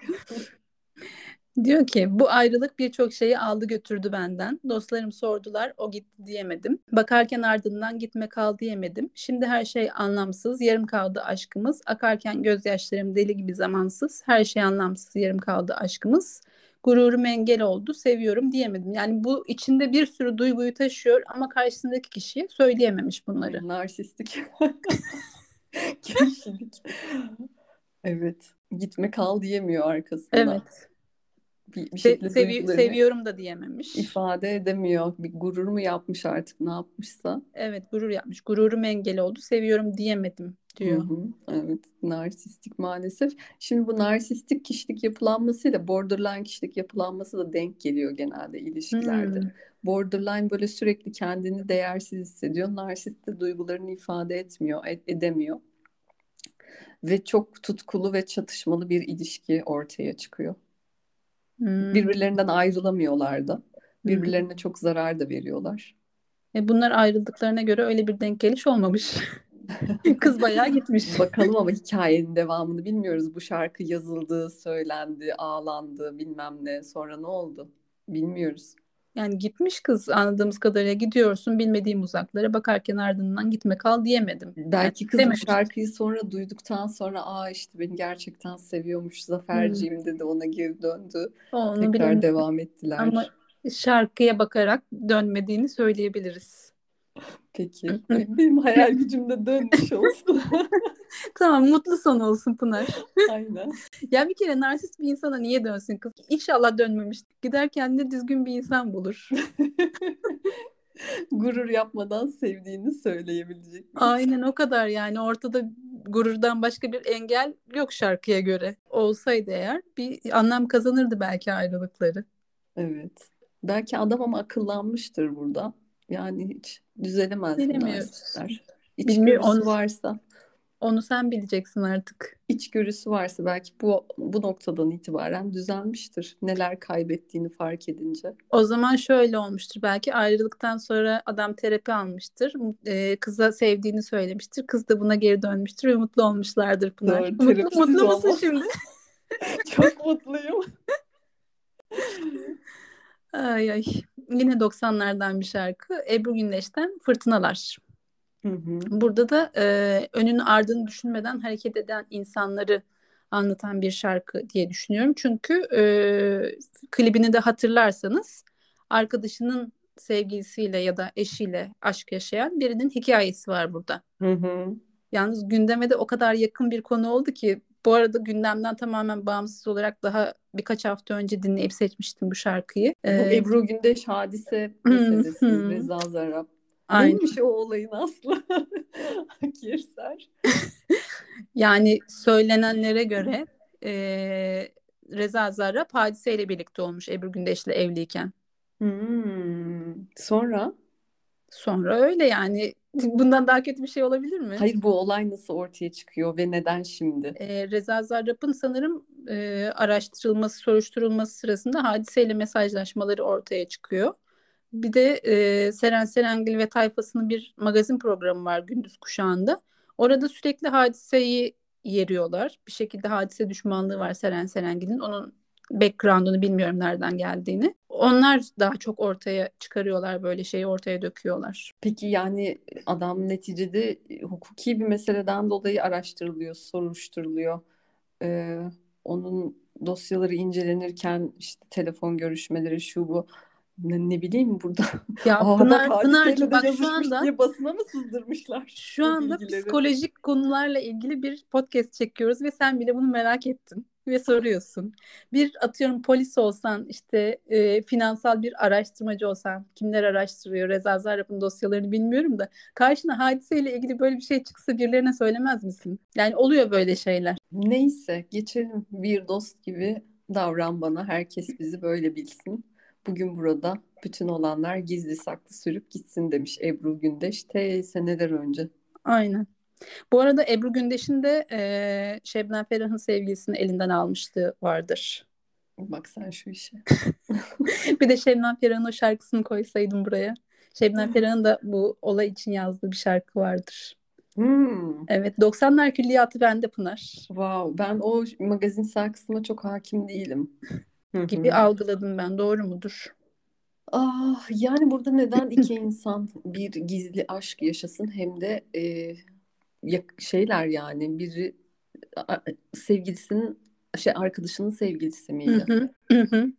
Diyor ki bu ayrılık birçok şeyi aldı götürdü benden. Dostlarım sordular o gitti diyemedim. Bakarken ardından gitme kal diyemedim. Şimdi her şey anlamsız yarım kaldı aşkımız. Akarken gözyaşlarım deli gibi zamansız. Her şey anlamsız yarım kaldı aşkımız. Gururum engel oldu seviyorum diyemedim. Yani bu içinde bir sürü duyguyu taşıyor ama karşısındaki kişiye söyleyememiş bunları. Narsistik kişilik. Evet. Gitme kal diyemiyor arkasından. Evet. Bir, bir Se- sevi- seviyorum da diyememiş. ifade edemiyor. Bir gurur mu yapmış artık ne yapmışsa. Evet gurur yapmış. Gururum engel oldu. Seviyorum diyemedim Hı diyor. hı, evet, narsistik maalesef. Şimdi bu narsistik kişilik yapılanmasıyla borderline kişilik yapılanması da denk geliyor genelde ilişkilerde. Hmm. Borderline böyle sürekli kendini değersiz hissediyor. Narsist de duygularını ifade etmiyor, ed- edemiyor. Ve çok tutkulu ve çatışmalı bir ilişki ortaya çıkıyor. Hmm. Birbirlerinden ayrılamıyorlar da. Hı hı. Birbirlerine çok zarar da veriyorlar. E bunlar ayrıldıklarına göre öyle bir denk geliş olmamış. Kız bayağı gitmiş. Bakalım ama hikayenin devamını bilmiyoruz. Bu şarkı yazıldı, söylendi, ağlandı, bilmem ne. Sonra ne oldu? Bilmiyoruz. Yani gitmiş kız anladığımız kadarıyla gidiyorsun bilmediğim uzaklara bakarken ardından gitme kal diyemedim. Yani Belki kız dememiş. şarkıyı sonra duyduktan sonra aa işte beni gerçekten seviyormuş Hmm. Zaferciğim dedi ona geri döndü. Onu Tekrar bilemiyorum. devam Ama ettiler. şarkıya bakarak dönmediğini söyleyebiliriz. Peki. Benim hayal gücümde dönmüş olsun. Tamam mutlu son olsun Pınar. Aynen. Ya bir kere narsist bir insana niye dönsün kız? İnşallah dönmemiş. Gider kendine düzgün bir insan bulur. Gurur yapmadan sevdiğini söyleyebilecek. Aynen o kadar yani ortada gururdan başka bir engel yok şarkıya göre. Olsaydı eğer bir anlam kazanırdı belki ayrılıkları. Evet. Belki adam ama akıllanmıştır burada. Yani hiç düzelemez Bilemiyoruz. İçgörüsü onu, varsa, onu sen bileceksin artık. içgörüsü varsa belki bu bu noktadan itibaren düzelmiştir. Neler kaybettiğini fark edince. O zaman şöyle olmuştur. Belki ayrılıktan sonra adam terapi almıştır. Ee, kıza sevdiğini söylemiştir. Kız da buna geri dönmüştür ve mutlu olmuşlardır Pınar. Doğru, Mutlu, mutlu musun şimdi? Çok mutluyum. Ay ay. Yine 90'lardan bir şarkı. Ebru Gündeş'ten Fırtınalar. Hı hı. Burada da e, önünü ardını düşünmeden hareket eden insanları anlatan bir şarkı diye düşünüyorum. Çünkü e, klibini de hatırlarsanız arkadaşının sevgilisiyle ya da eşiyle aşk yaşayan birinin hikayesi var burada. Hı hı. Yalnız gündeme de o kadar yakın bir konu oldu ki bu arada gündemden tamamen bağımsız olarak daha birkaç hafta önce dinleyip seçmiştim bu şarkıyı. Bu Ee, Ebru Gündeş hadise meselesi. Reza Zarrab. Aynen. Neymiş o olayın aslı? Kirser. Yani söylenenlere göre e, Reza Zarrab hadiseyle birlikte olmuş Ebru Gündeş'le evliyken. Hmm. Sonra? Sonra öyle yani bundan daha kötü bir şey olabilir mi? Hayır bu olay nasıl ortaya çıkıyor ve neden şimdi? E, Reza Zarrab'ın sanırım e, araştırılması, soruşturulması sırasında hadiseyle mesajlaşmaları ortaya çıkıyor. Bir de e, Seren Serengil ve tayfasının bir magazin programı var gündüz kuşağında. Orada sürekli hadiseyi yeriyorlar. Bir şekilde hadise düşmanlığı var Seren Serengil'in. Onun background'unu bilmiyorum nereden geldiğini. Onlar daha çok ortaya çıkarıyorlar böyle şeyi ortaya döküyorlar. Peki yani adam neticede hukuki bir meseleden dolayı araştırılıyor, soruşturuluyor. Ee, onun dosyaları incelenirken işte telefon görüşmeleri şu bu ne, ne bileyim burada Ya Aa, Pınar, bak Pınar'cığım bak şu anda diye basına mı sızdırmışlar Şu anda bilgileri? psikolojik konularla ilgili bir podcast çekiyoruz ve sen bile bunu merak ettin ve soruyorsun. Bir atıyorum polis olsan işte e, finansal bir araştırmacı olsan kimler araştırıyor Reza Zarrab'ın dosyalarını bilmiyorum da karşına hadiseyle ilgili böyle bir şey çıksa birilerine söylemez misin? Yani oluyor böyle şeyler. Neyse geçelim bir dost gibi davran bana herkes bizi böyle bilsin. Bugün burada bütün olanlar gizli saklı sürüp gitsin demiş Ebru Gündeş te seneler önce. Aynen. Bu arada Ebru Gündeş'in de e, Şebnem Ferah'ın sevgilisini elinden almışlığı vardır. Bak sen şu işe. Bir de Şebnem Ferah'ın o şarkısını koysaydım buraya. Şebnem Ferah'ın da bu olay için yazdığı bir şarkı vardır. Hmm. Evet 90'lar külliyatı bende Pınar Wow, ben o magazin şarkısına çok hakim değilim. Gibi algıladım ben doğru mudur? Ah, yani burada neden iki insan bir gizli aşk yaşasın hem de e, şeyler yani biri sevgilisinin şey arkadaşının sevgilisi Hı miydi? hı, hı hı.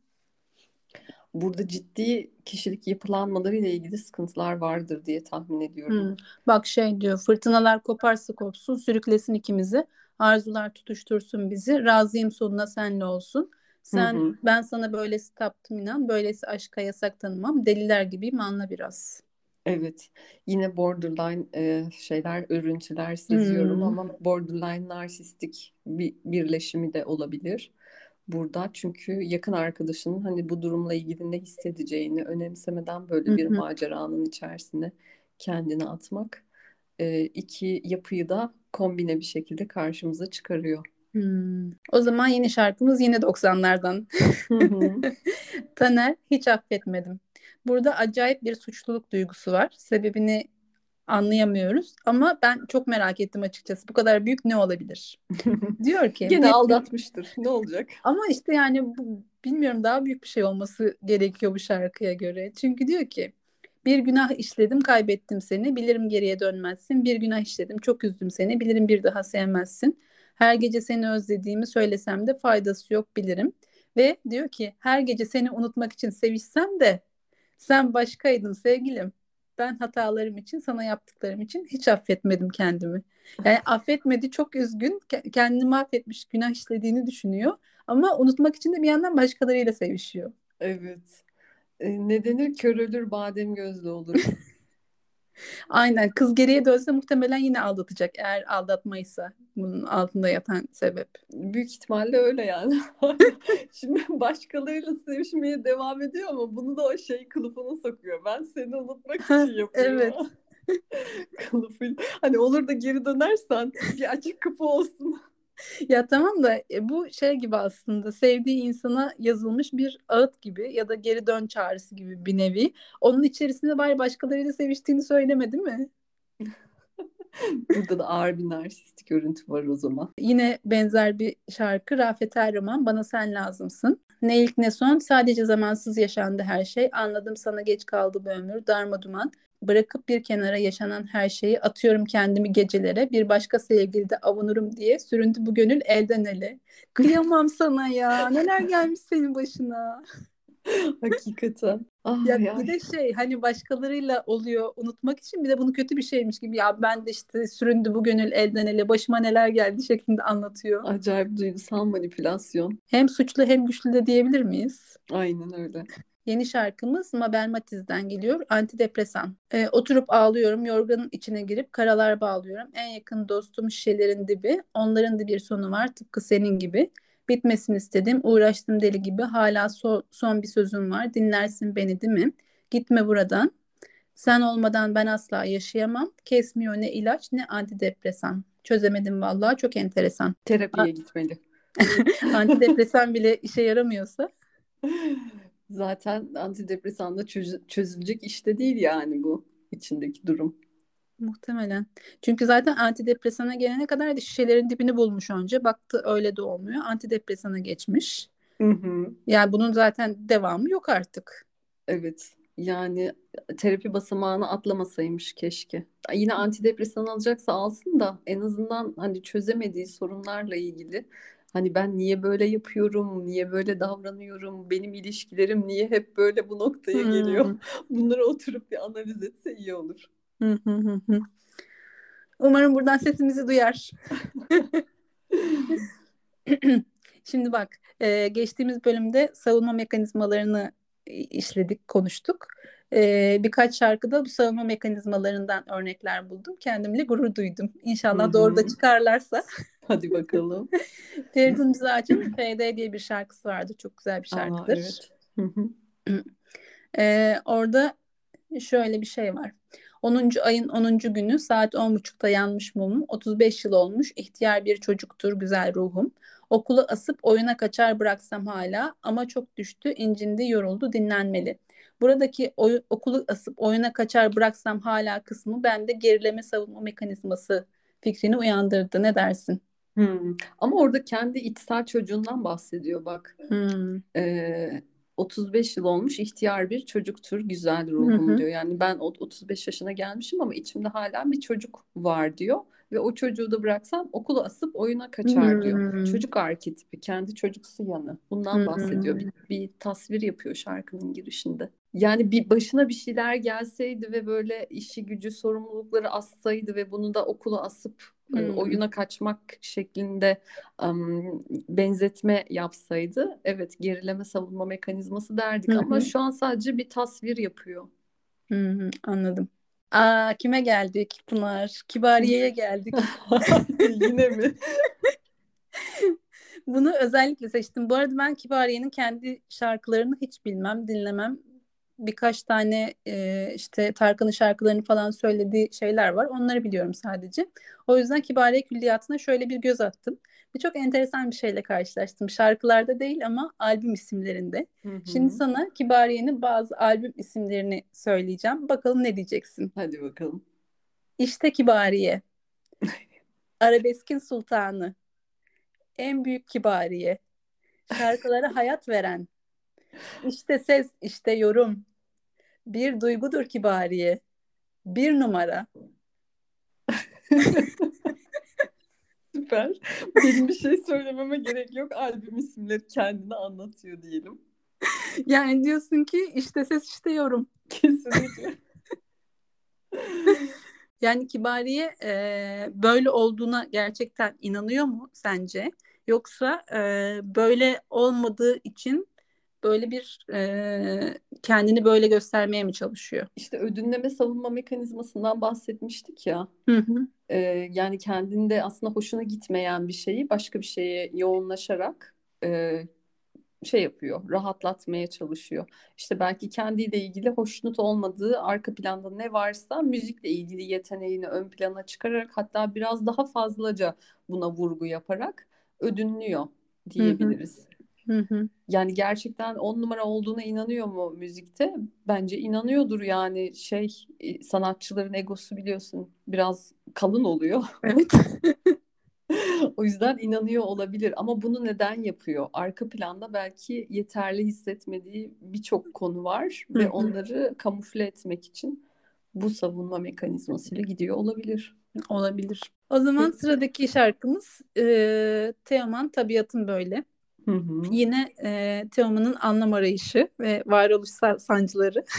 Burada ciddi kişilik yapılanmaları ile ilgili sıkıntılar vardır diye tahmin ediyorum. Hı. Bak şey diyor fırtınalar koparsa kopsun sürüklesin ikimizi arzular tutuştursun bizi razıyım sonuna senle olsun. Hı Sen hı. ben sana böylesi taptım inan böylesi aşka yasak tanımam deliler gibiyim anla biraz. Evet, yine borderline e, şeyler, örüntüler seziyorum Hmm. ama borderline narsistik bir birleşimi de olabilir burada. Çünkü yakın arkadaşının hani bu durumla ilgili ne hissedeceğini önemsemeden böyle bir hı. maceranın içerisine kendini atmak e, iki yapıyı da kombine bir şekilde karşımıza çıkarıyor. Hmm. O zaman yeni şarkımız yine 90'lardan. Hı hı. Taner hiç affetmedim. Burada acayip bir suçluluk duygusu var. Sebebini anlayamıyoruz ama ben çok merak ettim açıkçası. Bu kadar büyük ne olabilir? Diyor ki Gene bir- aldatmıştır. Ne olacak? ama işte yani bu, bilmiyorum daha büyük bir şey olması gerekiyor bu şarkıya göre. Çünkü diyor ki bir günah işledim kaybettim seni bilirim geriye dönmezsin. Bir günah işledim çok üzdüm seni bilirim bir daha sevmezsin. Her gece seni özlediğimi söylesem de faydası yok bilirim. Ve diyor ki her gece seni unutmak için sevişsem de sen başkaydın sevgilim. Ben hatalarım için, sana yaptıklarım için hiç affetmedim kendimi. Yani affetmedi, çok üzgün, ke- kendini affetmiş, günah işlediğini düşünüyor. Ama unutmak için de bir yandan başkalarıyla sevişiyor. Evet. E, ne denir? Kör ölür badem gözlü olur. Aynen, kız geriye dönse muhtemelen yine aldatacak eğer aldatmaysa bunun altında yatan sebep. Büyük ihtimalle öyle yani. Şimdi başkalarıyla sevişmeye devam ediyor ama bunu da o şey kılıfına sokuyor. Ben seni unutmak için yapıyorum. Evet. Kılıfıyla. Hani olur da geri dönersen bir açık kapı olsun. Ya tamam da e, bu şey gibi aslında sevdiği insana yazılmış bir ağıt gibi ya da geri dön çağrısı gibi bir nevi. Onun içerisinde bari başkalarıyla seviştiğini söylemedi mi? Burada da ağır bir narsistik görüntü var o zaman. Yine benzer bir şarkı Rafet Erroman Bana Sen Lazımsın. Ne ilk ne son sadece zamansız yaşandı her şey. Anladım sana geç kaldı bu ömür darma duman. Bırakıp bir kenara yaşanan her şeyi atıyorum kendimi gecelere. Bir başka sevgilide avunurum diye süründü bu gönül elden ele. Kıyamam sana ya. Neler gelmiş senin başına. Hakikaten. Ah, Ya ya. bir de şey hani başkalarıyla oluyor unutmak için bir de bunu kötü bir şeymiş gibi ya ben de işte süründü bu gönül elden ele başıma neler geldi şeklinde anlatıyor. Acayip duygusal manipülasyon. Hem suçlu hem güçlü de diyebilir miyiz? Aynen öyle. Yeni şarkımız Mabel Matiz'den geliyor. Antidepresan. Ee, oturup ağlıyorum, yorganın içine girip karalar bağlıyorum. En yakın dostum şişelerin dibi. Onların da bir sonu var tıpkı senin gibi. Bitmesin istedim, uğraştım deli gibi. Hala so- son bir sözüm var. Dinlersin beni değil mi? Gitme buradan. Sen olmadan ben asla yaşayamam. Kesmiyor ne ilaç ne antidepresan. Çözemedim vallahi çok enteresan. Terapiye gitmeli. Antidepresan bile işe yaramıyorsa. Zaten antidepresanla çöz- çözülecek işte değil yani bu içindeki durum. Muhtemelen. Çünkü zaten antidepresana gelene kadar da şişelerin dibini bulmuş önce. Baktı öyle de olmuyor. Antidepresana geçmiş. Hı hı. Yani bunun zaten devamı yok artık. Evet. Yani terapi basamağını atlamasaymış keşke. Yine antidepresan alacaksa alsın da en azından hani çözemediği sorunlarla ilgili hani ben niye böyle yapıyorum, niye böyle davranıyorum, benim ilişkilerim niye hep böyle bu noktaya geliyor. Hmm. Bunları oturup bir analiz etse iyi olur. Umarım buradan sesimizi duyar. Şimdi bak, geçtiğimiz bölümde savunma mekanizmalarını işledik, konuştuk. E, birkaç şarkıda bu savunma mekanizmalarından örnekler buldum. Kendimle gurur duydum. İnşallah doğru da çıkarlarsa. Hadi bakalım. Feridun Mizac'ın FD diye bir şarkısı vardı. Çok güzel bir Aa, şarkıdır. evet. Hı hı. Ee, orada şöyle bir şey var. 10. ayın 10. günü saat 10.30'da yanmış mumum. 35 yıl olmuş. ihtiyar bir çocuktur güzel ruhum. Okulu asıp oyuna kaçar bıraksam hala ama çok düştü, incindi, yoruldu, dinlenmeli. Buradaki oy- okulu asıp oyuna kaçar bıraksam hala kısmı bende gerileme savunma mekanizması fikrini uyandırdı. Ne dersin? Hmm. Ama orada kendi içsel çocuğundan bahsediyor bak. Hmm. Ee, 35 yıl olmuş ihtiyar bir çocuktur güzel Hı ruhum hı. diyor. Yani ben o- 35 yaşına gelmişim ama içimde hala bir çocuk var diyor. Ve o çocuğu da bıraksam okulu asıp oyuna kaçar diyor. Hmm. Çocuk arketipi, kendi çocuksu yanı. Bundan bahsediyor. Hmm. Bir, bir tasvir yapıyor şarkının girişinde. Yani bir başına bir şeyler gelseydi ve böyle işi gücü sorumlulukları assaydı ve bunu da okula asıp Hmm. oyuna kaçmak şeklinde am, benzetme yapsaydı evet gerileme savunma mekanizması derdik Hı ama şu an sadece bir tasvir yapıyor. Hı hı, anladım. Aa, kime geldik Pınar? Kibariye'ye geldik. Yine mi? Bunu özellikle seçtim. Bu arada ben Kibariye'nin kendi şarkılarını hiç bilmem, dinlemem. Birkaç tane e, işte Tarkan'ın şarkılarını falan söylediği şeyler var. Onları biliyorum sadece. O yüzden Kibariye Külliyatı'na şöyle bir göz attım. Ve çok enteresan bir şeyle karşılaştım. Şarkılarda değil ama albüm isimlerinde. Hı Şimdi hı. sana Kibariye'nin bazı albüm isimlerini söyleyeceğim. Bakalım ne diyeceksin? Hadi bakalım. İşte Kibariye, Arabeskin Sultanı, En Büyük Kibariye, şarkılara hayat veren, işte ses, işte yorum, bir duygudur Kibariye, bir numara. Süper. Benim bir şey söylememe gerek yok. Albüm isimleri kendini anlatıyor diyelim. Yani diyorsun ki işte ses, işte yorum. Kesinlikle. Yani Kibariye e, böyle olduğuna gerçekten inanıyor mu sence? Yoksa e, böyle olmadığı için böyle bir e, kendini böyle göstermeye mi çalışıyor? İşte ödünleme savunma mekanizmasından bahsetmiştik ya. Hı hı. Ee, yani kendinde aslında hoşuna gitmeyen bir şeyi başka bir şeye yoğunlaşarak e, şey yapıyor, rahatlatmaya çalışıyor. İşte belki kendiyle ilgili hoşnut olmadığı arka planda ne varsa müzikle ilgili yeteneğini ön plana çıkararak hatta biraz daha fazlaca buna vurgu yaparak ödünlüyor diyebiliriz. Hı hı. Yani gerçekten on numara olduğuna inanıyor mu müzikte? Bence inanıyordur yani şey e, sanatçıların egosu biliyorsun biraz kalın oluyor. Evet. O yüzden inanıyor olabilir ama bunu neden yapıyor? Arka planda belki yeterli hissetmediği birçok konu var ve onları kamufle etmek için bu savunma mekanizmasıyla gidiyor olabilir. Olabilir. O zaman sıradaki şarkımız e, Teoman Tabiatın Böyle. Hı hı. Yine e, Teoman'ın anlam arayışı ve varoluş sa- sancıları.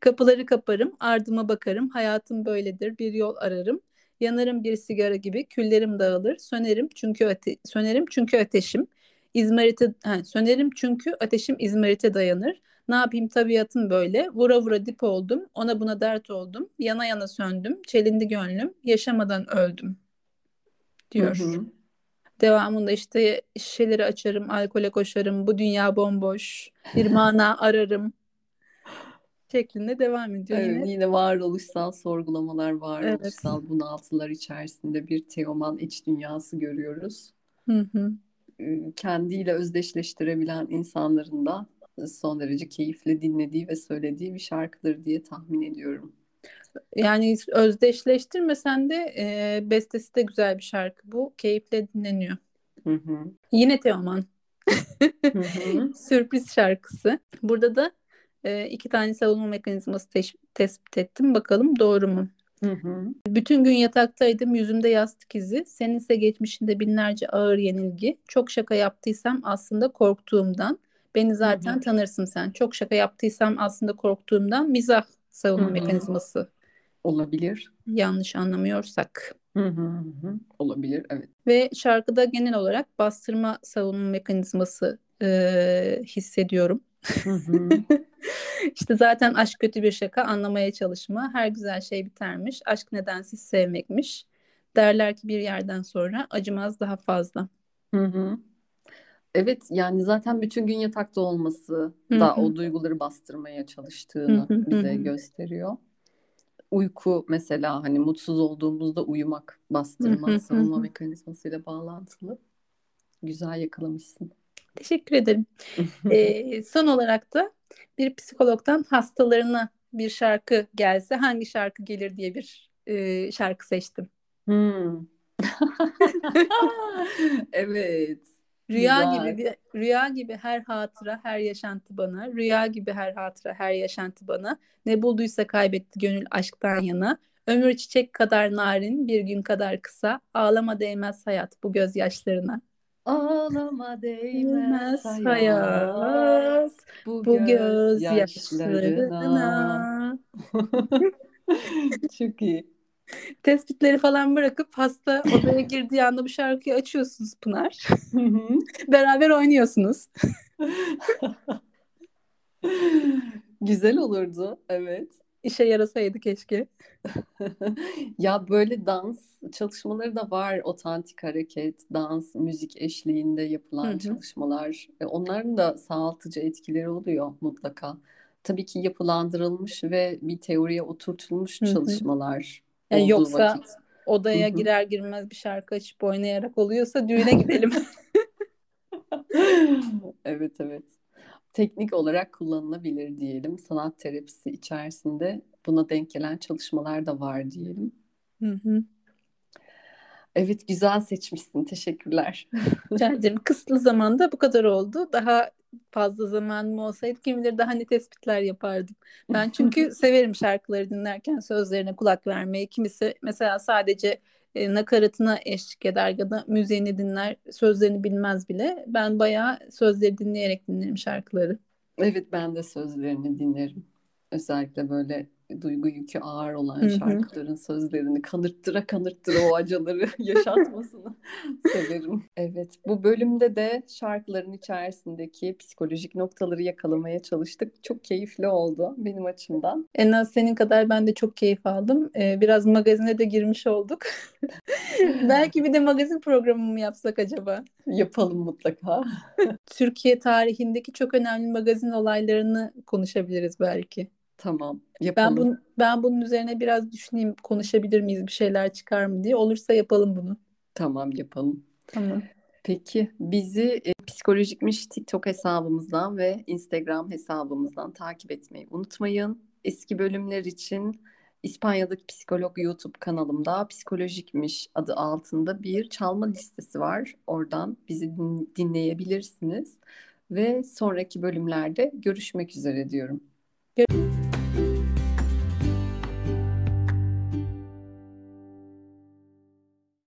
Kapıları kaparım, ardıma bakarım, hayatım böyledir, bir yol ararım. Yanarım bir sigara gibi, küllerim dağılır, sönerim çünkü ate sönerim çünkü ateşim. İzmarite ha, sönerim çünkü ateşim İzmarit'e dayanır. Ne yapayım tabiatın böyle. Vura vura dip oldum, ona buna dert oldum. Yana yana söndüm, çelindi gönlüm, yaşamadan öldüm Hı diyor. hı. Devamında işte şişeleri açarım, alkole koşarım, bu dünya bomboş, bir mana ararım şeklinde devam ediyor Evet, yine. yine varoluşsal sorgulamalar, Evet. varoluşsal bunaltılar içerisinde bir Teoman iç dünyası görüyoruz. Hı hı. Ee, Kendiyle özdeşleştirebilen insanların da son derece keyifle dinlediği ve söylediği bir şarkıdır diye tahmin ediyorum. Yani özdeşleştirmesen de e, bestesi de güzel bir şarkı bu. Keyifle dinleniyor. Hı hı. Yine Teoman. Hı hı. Sürpriz şarkısı. Burada da e, iki tane savunma mekanizması teş- tespit ettim. Bakalım doğru mu? Hı hı. Bütün gün yataktaydım, yüzümde yastık izi. Seninse geçmişinde binlerce ağır yenilgi. Çok şaka yaptıysam aslında korktuğumdan. Beni Hı zaten hı. tanırsın sen. Çok şaka yaptıysam aslında korktuğumdan. Mizah Hı savunma hı. mekanizması. Olabilir. Yanlış anlamıyorsak. Hı hı hı hı. Olabilir, evet. Ve şarkıda genel olarak bastırma savunma mekanizması e, hissediyorum. Hı hı. İşte zaten aşk kötü bir şaka, anlamaya çalışma, her güzel şey bitermiş, aşk nedensiz sevmekmiş. Derler ki bir yerden sonra acımaz daha fazla. Hı hı. Evet yani zaten bütün gün yatakta olması da o duyguları bastırmaya çalıştığını bize gösteriyor. Uyku mesela hani mutsuz olduğumuzda uyumak bastırma savunma mekanizmasıyla bağlantılı. Güzel yakalamışsın. Teşekkür ederim. E, son olarak da bir psikologdan hastalarına bir şarkı gelse hangi şarkı gelir diye bir e, şarkı seçtim. Hmm. Evet. Rüya Güzel. gibi bir rüya gibi her hatıra, her yaşantı bana. Rüya gibi her hatıra, her yaşantı bana. Ne bulduysa kaybetti gönül aşktan yana. Ömür çiçek kadar narin, bir gün kadar kısa. Ağlama değmez hayat bu gözyaşlarına. Ağlama değmez hayat hayat bu bu gözyaşlarına. gözyaşlarına. Çok iyi. Tespitleri falan bırakıp hasta odaya girdiği anda bu şarkıyı açıyorsunuz Pınar. Beraber oynuyorsunuz. Güzel olurdu. Evet. İşe yarasaydı keşke. Ya böyle dans çalışmaları da var. Otantik hareket, dans, müzik eşliğinde yapılan hı. çalışmalar. E, Onların da sağaltıcı etkileri oluyor mutlaka. Tabii ki yapılandırılmış ve bir teoriye oturtulmuş Hı hı. çalışmalar Yani olduğu yoksa vakit. Odaya girer girmez bir şarkı açıp oynayarak oluyorsa düğüne gidelim. Evet evet. Teknik olarak kullanılabilir diyelim. Sanat terapisi içerisinde buna denk gelen çalışmalar da var diyelim. Hı hı. Evet güzel seçmişsin. Teşekkürler. Rica ederim. Kısıtlı zamanda bu kadar oldu. Daha fazla zamanım olsaydı kim bilir daha ne tespitler yapardım. Ben çünkü severim şarkıları dinlerken sözlerine kulak vermeyi. Kimisi mesela sadece e, nakaratına eşlik eder ya da müziğini dinler, sözlerini bilmez bile. Ben bayağı sözleri dinleyerek dinlerim şarkıları. Evet ben de sözlerini dinlerim. Özellikle böyle duygu yükü ağır olan Hı hı. şarkıların sözlerini kanırttıra kanırttıra o acıları yaşatmasını severim. Evet bu bölümde de şarkıların içerisindeki psikolojik noktaları yakalamaya çalıştık. Çok keyifli oldu benim açımdan. En az senin kadar ben de çok keyif aldım. Ee, biraz magazine de girmiş olduk. Belki bir de magazin programı mı yapsak acaba? Yapalım mutlaka. Türkiye tarihindeki çok önemli magazin olaylarını konuşabiliriz belki. Tamam Ben yapalım. bun, ben bunun üzerine biraz düşüneyim, konuşabilir miyiz, bir şeyler çıkar mı diye. Olursa yapalım bunu. Tamam yapalım. Tamam. Peki bizi e, Psikolojikmiş TikTok hesabımızdan ve Instagram hesabımızdan takip etmeyi unutmayın. Eski bölümler için İspanya'daki psikolog YouTube kanalımda Psikolojikmiş adı altında bir çalma listesi var. Oradan bizi dinleyebilirsiniz ve sonraki bölümlerde görüşmek üzere diyorum. Görüşmek